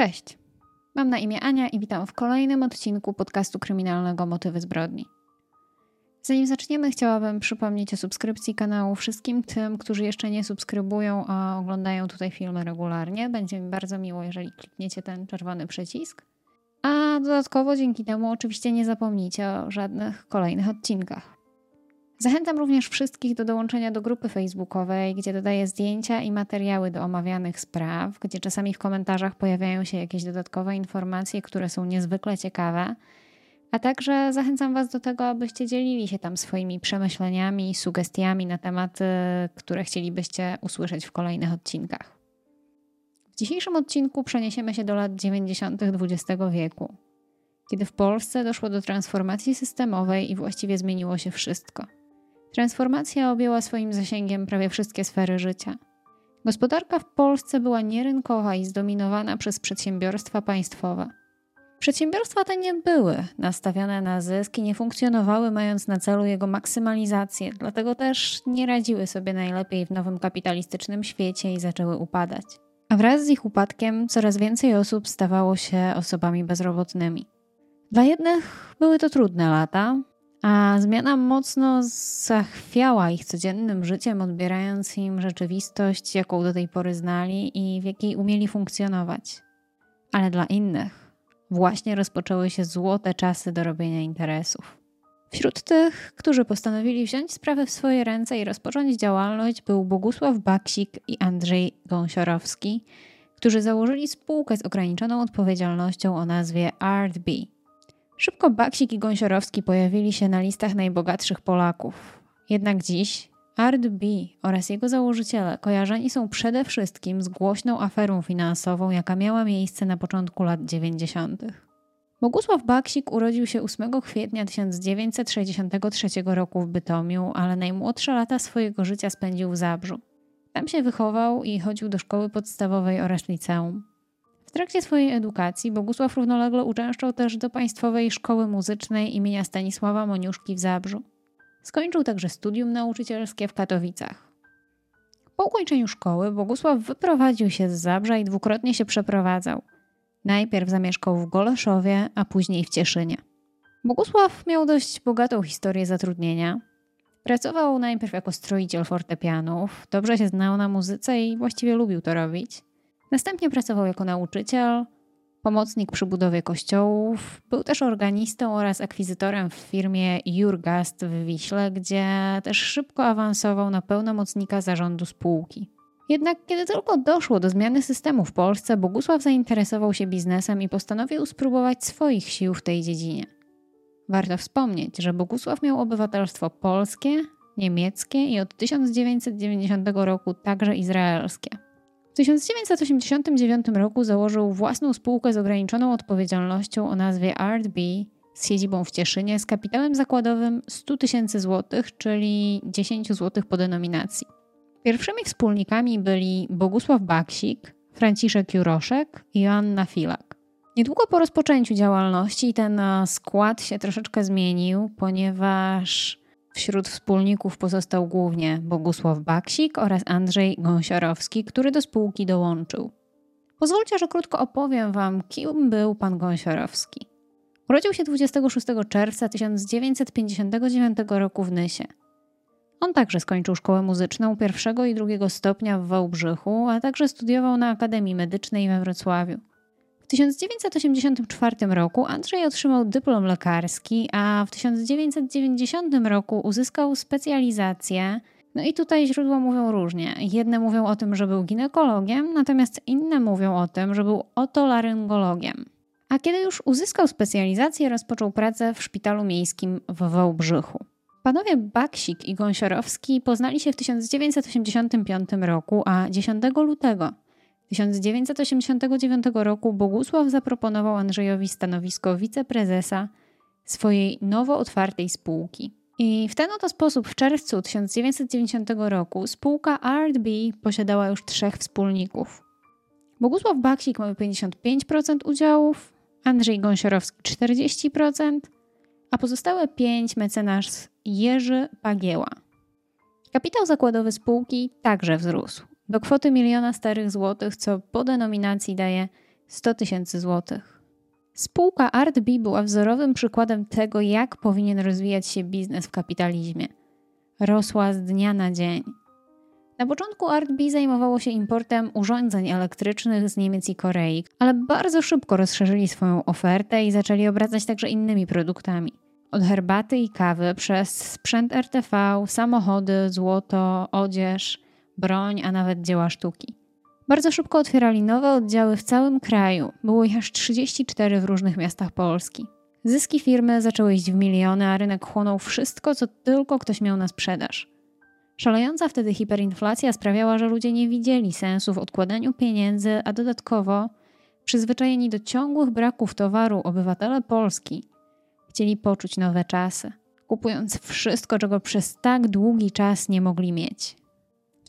Cześć. Mam na imię Ania i witam w kolejnym odcinku podcastu kryminalnego Motywy zbrodni. Zanim zaczniemy, chciałabym przypomnieć o subskrypcji kanału wszystkim tym, którzy jeszcze nie subskrybują, a oglądają tutaj filmy regularnie. Będzie mi bardzo miło, jeżeli klikniecie ten czerwony przycisk. A dodatkowo dzięki temu oczywiście nie zapomnijcie o żadnych kolejnych odcinkach. Zachęcam również wszystkich do dołączenia do grupy facebookowej, gdzie dodaję zdjęcia i materiały do omawianych spraw, gdzie czasami w komentarzach pojawiają się jakieś dodatkowe informacje, które są niezwykle ciekawe. A także zachęcam Was do tego, abyście dzielili się tam swoimi przemyśleniami, sugestiami na tematy, które chcielibyście usłyszeć w kolejnych odcinkach. W dzisiejszym odcinku przeniesiemy się do lat 90. XX wieku, kiedy w Polsce doszło do transformacji systemowej i właściwie zmieniło się wszystko. Transformacja objęła swoim zasięgiem prawie wszystkie sfery życia. Gospodarka w Polsce była nierynkowa i zdominowana przez przedsiębiorstwa państwowe. Przedsiębiorstwa te nie były nastawione na zysk i nie funkcjonowały mając na celu jego maksymalizację, dlatego też nie radziły sobie najlepiej w nowym kapitalistycznym świecie i zaczęły upadać. A wraz z ich upadkiem coraz więcej osób stawało się osobami bezrobotnymi. Dla jednych były to trudne lata, a zmiana mocno zachwiała ich codziennym życiem, odbierając im rzeczywistość, jaką do tej pory znali i w jakiej umieli funkcjonować. Ale dla innych właśnie rozpoczęły się złote czasy do robienia interesów. Wśród tych, którzy postanowili wziąć sprawę w swoje ręce i rozpocząć działalność, był Bogusław Baksik i Andrzej Gąsiorowski, którzy założyli spółkę z ograniczoną odpowiedzialnością o nazwie RB. Szybko Baksik i Gąsiorowski pojawili się na listach najbogatszych Polaków. Jednak dziś Art B oraz jego założyciele kojarzeni są przede wszystkim z głośną aferą finansową, jaka miała miejsce na początku lat 90. Bogusław Baksik urodził się 8 kwietnia 1963 roku w Bytomiu, ale najmłodsze lata swojego życia spędził w Zabrzu. Tam się wychował i chodził do szkoły podstawowej oraz liceum. W trakcie swojej edukacji Bogusław równolegle uczęszczał też do Państwowej Szkoły Muzycznej imienia Stanisława Moniuszki w Zabrzu. Skończył także studium nauczycielskie w Katowicach. Po ukończeniu szkoły Bogusław wyprowadził się z Zabrza i dwukrotnie się przeprowadzał. Najpierw zamieszkał w Goleszowie, a później w Cieszynie. Bogusław miał dość bogatą historię zatrudnienia. Pracował najpierw jako stroiciel fortepianów, dobrze się znał na muzyce i właściwie lubił to robić. Następnie pracował jako nauczyciel, pomocnik przy budowie kościołów. Był też organistą oraz akwizytorem w firmie Jurgast w Wiśle, gdzie też szybko awansował na pełnomocnika zarządu spółki. Jednak kiedy tylko doszło do zmiany systemu w Polsce, Bogusław zainteresował się biznesem i postanowił spróbować swoich sił w tej dziedzinie. Warto wspomnieć, że Bogusław miał obywatelstwo polskie, niemieckie i od 1990 roku także izraelskie. W 1989 roku założył własną spółkę z ograniczoną odpowiedzialnością o nazwie RB z siedzibą w Cieszynie z kapitałem zakładowym 100 tysięcy złotych, czyli 10 złotych po denominacji. Pierwszymi wspólnikami byli Bogusław Baksik, Franciszek Juroszek i Joanna Filak. Niedługo po rozpoczęciu działalności ten skład się troszeczkę zmienił, ponieważ Wśród wspólników pozostał głównie Bogusław Baksik oraz Andrzej Gąsiorowski, który do spółki dołączył. Pozwólcie, że krótko opowiem Wam, kim był pan Gąsiorowski. Urodził się 26 czerwca 1959 roku w Nysie. On także skończył szkołę muzyczną pierwszego i drugiego stopnia w Wałbrzychu, a także studiował na Akademii Medycznej we Wrocławiu. W 1984 roku Andrzej otrzymał dyplom lekarski, a w 1990 roku uzyskał specjalizację. No i tutaj źródła mówią różnie. Jedne mówią o tym, że był ginekologiem, natomiast inne mówią o tym, że był otolaryngologiem. A kiedy już uzyskał specjalizację, rozpoczął pracę w szpitalu miejskim w Wałbrzychu. Panowie Baksik i Gąsiorowski poznali się w 1985 roku, a 10 lutego 1989 roku Bogusław zaproponował Andrzejowi stanowisko wiceprezesa swojej nowo otwartej spółki. I w ten oto sposób w czerwcu 1990 roku spółka RB posiadała już trzech wspólników. Bogusław Baksik miał 55% udziałów, Andrzej Gąsiorowski 40%, a pozostałe 5 mecenas Jerzy Pagieła. Kapitał zakładowy spółki także wzrósł do kwoty miliona starych złotych, co po denominacji daje 100 tysięcy złotych. Spółka ArtB była wzorowym przykładem tego, jak powinien rozwijać się biznes w kapitalizmie. Rosła z dnia na dzień. Na początku ArtB zajmowało się importem urządzeń elektrycznych z Niemiec i Korei, ale bardzo szybko rozszerzyli swoją ofertę i zaczęli obracać także innymi produktami. Od herbaty i kawy przez sprzęt RTV, samochody, złoto, odzież, broń, a nawet dzieła sztuki. Bardzo szybko otwierali nowe oddziały w całym kraju. Było ich aż 34 w różnych miastach Polski. Zyski firmy zaczęły iść w miliony, a rynek chłonął wszystko, co tylko ktoś miał na sprzedaż. Szalejąca wtedy hiperinflacja sprawiała, że ludzie nie widzieli sensu w odkładaniu pieniędzy, a dodatkowo, przyzwyczajeni do ciągłych braków towaru obywatele Polski chcieli poczuć nowe czasy, kupując wszystko, czego przez tak długi czas nie mogli mieć.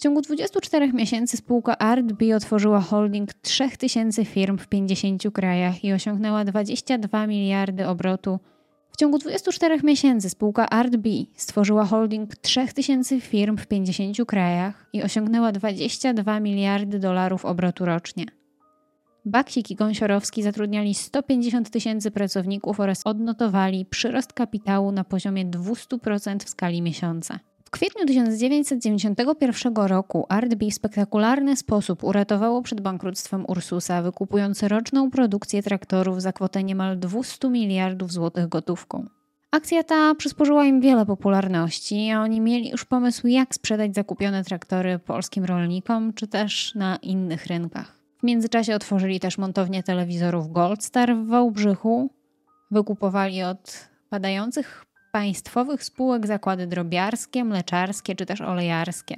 W ciągu 24 miesięcy spółka ArtB otworzyła holding 3000 firm w 50 krajach i osiągnęła 22 miliardy obrotu w ciągu 24 miesięcy spółka ArtB stworzyła holding 3000 firm w 50 krajach i osiągnęła 22 miliardy dolarów obrotu rocznie. Baksik i Gąsiorowski zatrudniali 150 tysięcy pracowników oraz odnotowali przyrost kapitału na poziomie 200% w skali miesiąca. W kwietniu 1991 roku ArtB w spektakularny sposób uratowało przed bankructwem Ursusa, wykupując roczną produkcję traktorów za kwotę niemal 200 miliardów złotych gotówką. Akcja ta przysporzyła im wiele popularności, a oni mieli już pomysł, jak sprzedać zakupione traktory polskim rolnikom, czy też na innych rynkach. W międzyczasie otworzyli też montownię telewizorów Goldstar w Wałbrzychu, wykupowali od padających państwowych spółek zakłady drobiarskie, mleczarskie czy też olejarskie.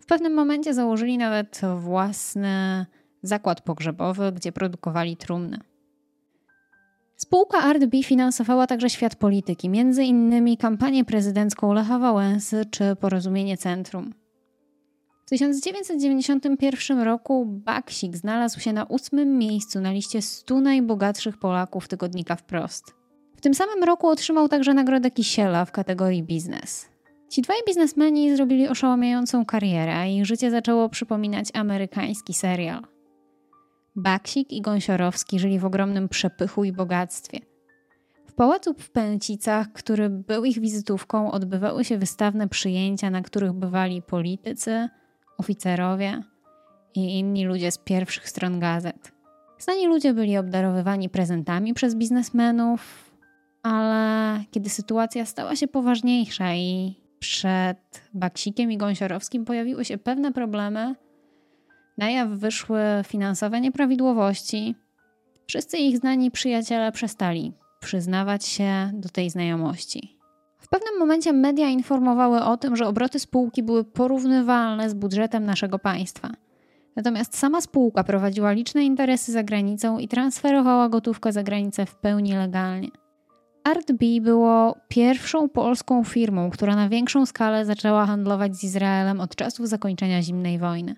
W pewnym momencie założyli nawet własny zakład pogrzebowy, gdzie produkowali trumny. Spółka ArtB finansowała także świat polityki, między innymi kampanię prezydencką Lecha Wałęsy czy Porozumienie Centrum. W 1991 roku Baksik znalazł się na ósmym miejscu na liście 100 najbogatszych Polaków tygodnika Wprost. Tym samym roku otrzymał także nagrodę Kisiela w kategorii biznes. Ci dwaj biznesmeni zrobili oszałamiającą karierę, a ich życie zaczęło przypominać amerykański serial. Baksik i Gąsiorowski żyli w ogromnym przepychu i bogactwie. W pałacu w Pęcicach, który był ich wizytówką, odbywały się wystawne przyjęcia, na których bywali politycy, oficerowie i inni ludzie z pierwszych stron gazet. Znani ludzie byli obdarowywani prezentami przez biznesmenów, ale kiedy sytuacja stała się poważniejsza i przed Baksikiem i Gąsiorowskim pojawiły się pewne problemy, na jaw wyszły finansowe nieprawidłowości, wszyscy ich znani przyjaciele przestali przyznawać się do tej znajomości. W pewnym momencie media informowały o tym, że obroty spółki były porównywalne z budżetem naszego państwa. Natomiast sama spółka prowadziła liczne interesy za granicą i transferowała gotówkę za granicę w pełni legalnie. ArtB było pierwszą polską firmą, która na większą skalę zaczęła handlować z Izraelem od czasów zakończenia zimnej wojny.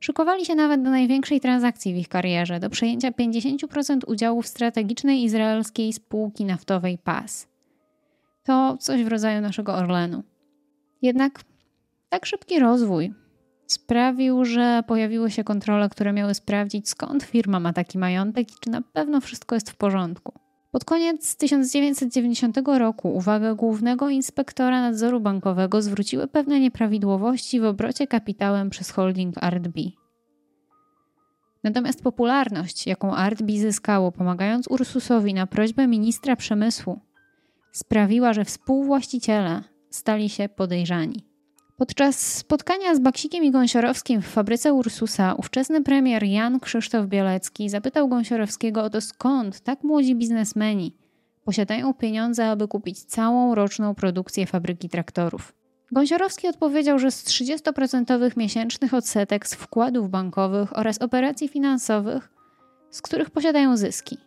Szykowali się nawet do największej transakcji w ich karierze, do przejęcia 50% udziałów strategicznej izraelskiej spółki naftowej PAS. To coś w rodzaju naszego Orlenu. Jednak tak szybki rozwój sprawił, że pojawiły się kontrole, które miały sprawdzić skąd firma ma taki majątek i czy na pewno wszystko jest w porządku. Pod koniec 1990 roku uwagę głównego inspektora nadzoru bankowego zwróciły pewne nieprawidłowości w obrocie kapitałem przez holding ArtB. Natomiast popularność, jaką ArtB zyskało pomagając Ursusowi na prośbę ministra przemysłu, sprawiła, że współwłaściciele stali się podejrzani. Podczas spotkania z Baksikiem i Gąsiorowskim w fabryce Ursusa ówczesny premier Jan Krzysztof Bielecki zapytał Gąsiorowskiego o to skąd tak młodzi biznesmeni posiadają pieniądze, aby kupić całą roczną produkcję fabryki traktorów. Gąsiorowski odpowiedział, że z 30% miesięcznych odsetek z wkładów bankowych oraz operacji finansowych, z których posiadają zyski.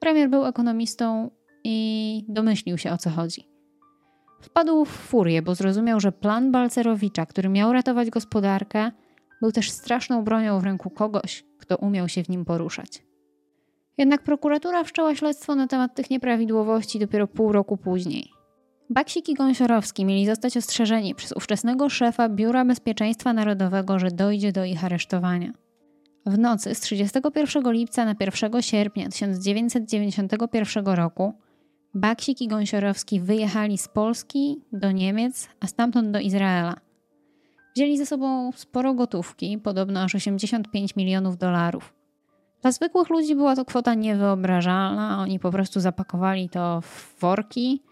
Premier był ekonomistą i domyślił się o co chodzi. Wpadł w furię, bo zrozumiał, że plan Balcerowicza, który miał ratować gospodarkę, był też straszną bronią w ręku kogoś, kto umiał się w nim poruszać. Jednak prokuratura wszczęła śledztwo na temat tych nieprawidłowości dopiero pół roku później. Baksik i Gąsiorowski mieli zostać ostrzeżeni przez ówczesnego szefa Biura Bezpieczeństwa Narodowego, że dojdzie do ich aresztowania. W nocy z 31 lipca na 1 sierpnia 1991 roku Baksik i Gąsiorowski wyjechali z Polski do Niemiec, a stamtąd do Izraela. Wzięli ze sobą sporo gotówki, podobno aż 85 milionów dolarów. Dla zwykłych ludzi była to kwota niewyobrażalna. Oni po prostu zapakowali to w worki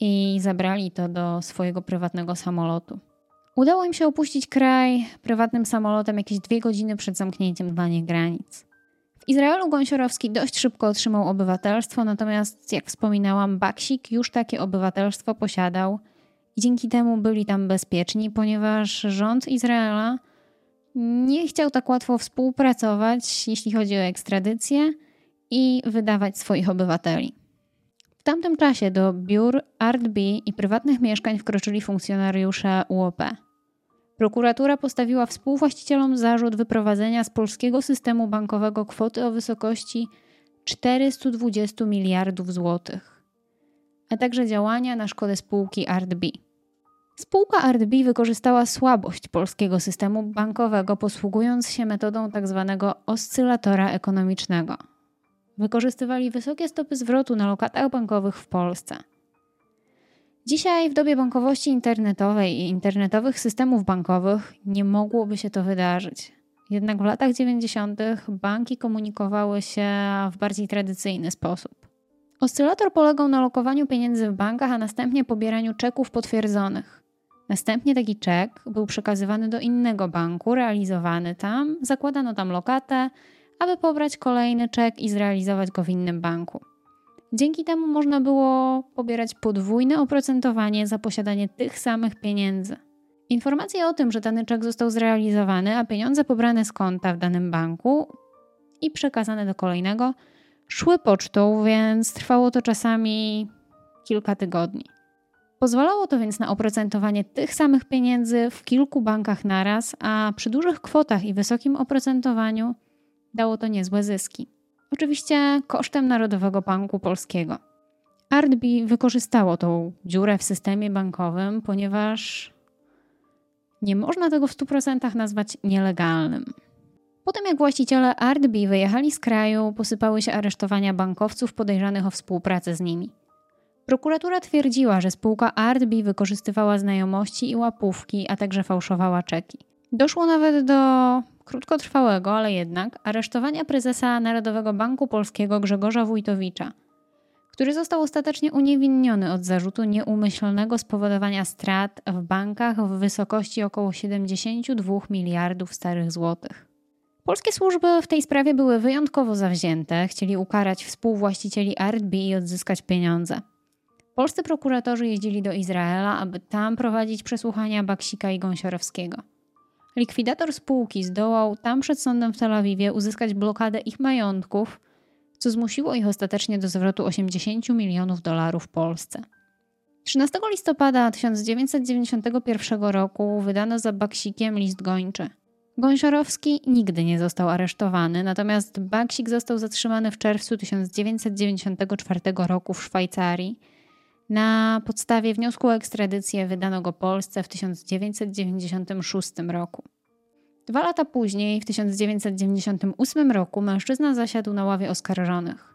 i zabrali to do swojego prywatnego samolotu. Udało im się opuścić kraj prywatnym samolotem jakieś dwie godziny przed zamknięciem dla nich granic. Izraelu Gąsiorowski dość szybko otrzymał obywatelstwo, natomiast jak wspominałam, Baksik już takie obywatelstwo posiadał i dzięki temu byli tam bezpieczni, ponieważ rząd Izraela nie chciał tak łatwo współpracować, jeśli chodzi o ekstradycję i wydawać swoich obywateli. W tamtym czasie do biur ArtB i prywatnych mieszkań wkroczyli funkcjonariusze UOP. Prokuratura postawiła współwłaścicielom zarzut wyprowadzenia z polskiego systemu bankowego kwoty o wysokości 420 miliardów złotych, a także działania na szkodę spółki ArtB. Spółka ArtB wykorzystała słabość polskiego systemu bankowego, posługując się metodą tzw. Tak oscylatora ekonomicznego. Wykorzystywali wysokie stopy zwrotu na lokatach bankowych w Polsce. Dzisiaj, w dobie bankowości internetowej i internetowych systemów bankowych, nie mogłoby się to wydarzyć. Jednak w latach 90. banki komunikowały się w bardziej tradycyjny sposób. Oscylator polegał na lokowaniu pieniędzy w bankach, a następnie pobieraniu czeków potwierdzonych. Następnie taki czek był przekazywany do innego banku, realizowany tam, zakładano tam lokatę, aby pobrać kolejny czek i zrealizować go w innym banku. Dzięki temu można było pobierać podwójne oprocentowanie za posiadanie tych samych pieniędzy. Informacje o tym, że dany czek został zrealizowany, a pieniądze pobrane z konta w danym banku i przekazane do kolejnego, szły pocztą, więc trwało to czasami kilka tygodni. Pozwalało to więc na oprocentowanie tych samych pieniędzy w kilku bankach naraz, a przy dużych kwotach i wysokim oprocentowaniu dało to niezłe zyski. Oczywiście kosztem Narodowego Banku Polskiego. ArtB wykorzystało tą dziurę w systemie bankowym, ponieważ nie można tego w 100% nazwać nielegalnym. Potem jak właściciele ArtB wyjechali z kraju, posypały się aresztowania bankowców podejrzanych o współpracę z nimi. Prokuratura twierdziła, że spółka ArtB wykorzystywała znajomości i łapówki, a także fałszowała czeki. Doszło nawet do krótkotrwałego, ale jednak aresztowania prezesa Narodowego Banku Polskiego Grzegorza Wójtowicza, który został ostatecznie uniewinniony od zarzutu nieumyślnego spowodowania strat w bankach w wysokości około 72 miliardów starych złotych. Polskie służby w tej sprawie były wyjątkowo zawzięte, chcieli ukarać współwłaścicieli ArtB i odzyskać pieniądze. Polscy prokuratorzy jeździli do Izraela, aby tam prowadzić przesłuchania Baksika i Gąsiorowskiego. Likwidator spółki zdołał tam przed sądem w Tel Awiwie uzyskać blokadę ich majątków, co zmusiło ich ostatecznie do zwrotu 80 milionów dolarów w Polsce. 13 listopada 1991 roku wydano za Baksikiem list gończy. Gąsiorowski nigdy nie został aresztowany, natomiast Baksik został zatrzymany w czerwcu 1994 roku w Szwajcarii na podstawie wniosku o ekstradycję wydano go Polsce w 1996 roku. Dwa lata później, w 1998 roku, mężczyzna zasiadł na ławie oskarżonych.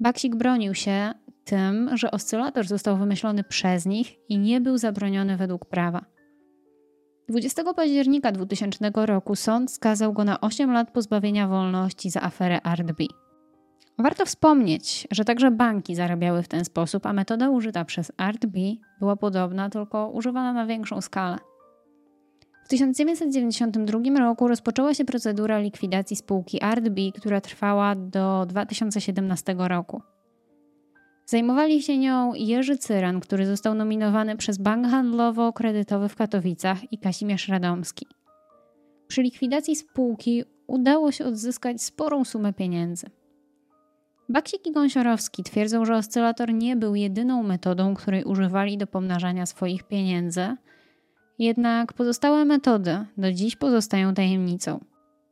Baksik bronił się tym, że oscylator został wymyślony przez nich i nie był zabroniony według prawa. 20 października 2000 roku sąd skazał go na 8 lat pozbawienia wolności za aferę ArtB. Warto wspomnieć, że także banki zarabiały w ten sposób, a metoda użyta przez ArtB była podobna, tylko używana na większą skalę. W 1992 roku rozpoczęła się procedura likwidacji spółki ArtB, która trwała do 2017 roku. Zajmowali się nią Jerzy Cyran, który został nominowany przez Bank Handlowo-Kredytowy w Katowicach i Kazimierz Radomski. Przy likwidacji spółki udało się odzyskać sporą sumę pieniędzy. Baksik i Gąsiorowski twierdzą, że oscylator nie był jedyną metodą, której używali do pomnażania swoich pieniędzy, jednak pozostałe metody do dziś pozostają tajemnicą.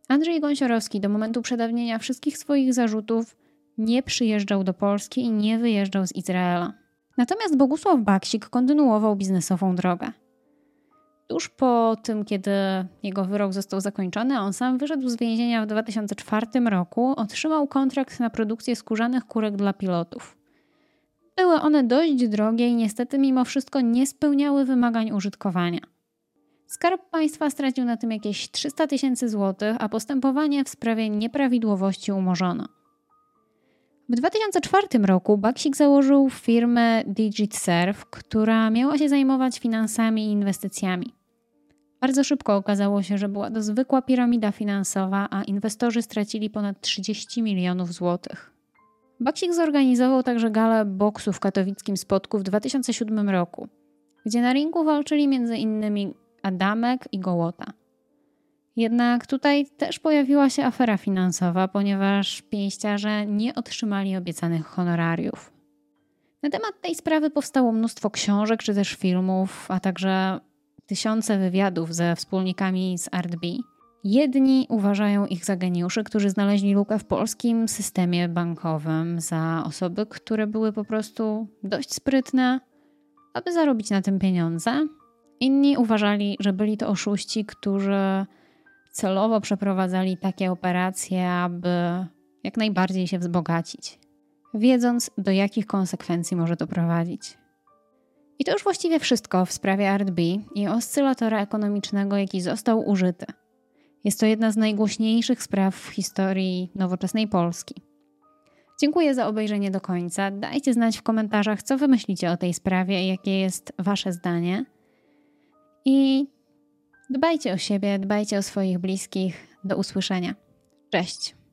Andrzej Gąsiorowski do momentu przedawnienia wszystkich swoich zarzutów nie przyjeżdżał do Polski i nie wyjeżdżał z Izraela. Natomiast Bogusław Baksik kontynuował biznesową drogę. Tuż po tym, kiedy jego wyrok został zakończony, on sam wyszedł z więzienia w 2004 roku, otrzymał kontrakt na produkcję skórzanych kurek dla pilotów. Były one dość drogie i niestety mimo wszystko nie spełniały wymagań użytkowania. Skarb Państwa stracił na tym jakieś 300 tysięcy złotych, a postępowanie w sprawie nieprawidłowości umorzono. W 2004 roku Baksik założył firmę DigitServe, która miała się zajmować finansami i inwestycjami. Bardzo szybko okazało się, że była to zwykła piramida finansowa, a inwestorzy stracili ponad 30 milionów złotych. Baksik zorganizował także galę boksu w katowickim Spodku w 2007 roku, gdzie na ringu walczyli m.in. Adamek i Gołota. Jednak tutaj też pojawiła się afera finansowa, ponieważ pięściarze nie otrzymali obiecanych honorariów. Na temat tej sprawy powstało mnóstwo książek czy też filmów, a także tysiące wywiadów ze wspólnikami z ArtB. Jedni uważają ich za geniuszy, którzy znaleźli lukę w polskim systemie bankowym, za osoby, które były po prostu dość sprytne, aby zarobić na tym pieniądze. Inni uważali, że byli to oszuści, którzy celowo przeprowadzali takie operacje, aby jak najbardziej się wzbogacić, wiedząc do jakich konsekwencji może to prowadzić. I to już właściwie wszystko w sprawie ArtB i oscylatora ekonomicznego, jaki został użyty. Jest to jedna z najgłośniejszych spraw w historii nowoczesnej Polski. Dziękuję za obejrzenie do końca. Dajcie znać w komentarzach, co wy myślicie o tej sprawie jakie jest wasze zdanie. I dbajcie o siebie, dbajcie o swoich bliskich. Do usłyszenia. Cześć.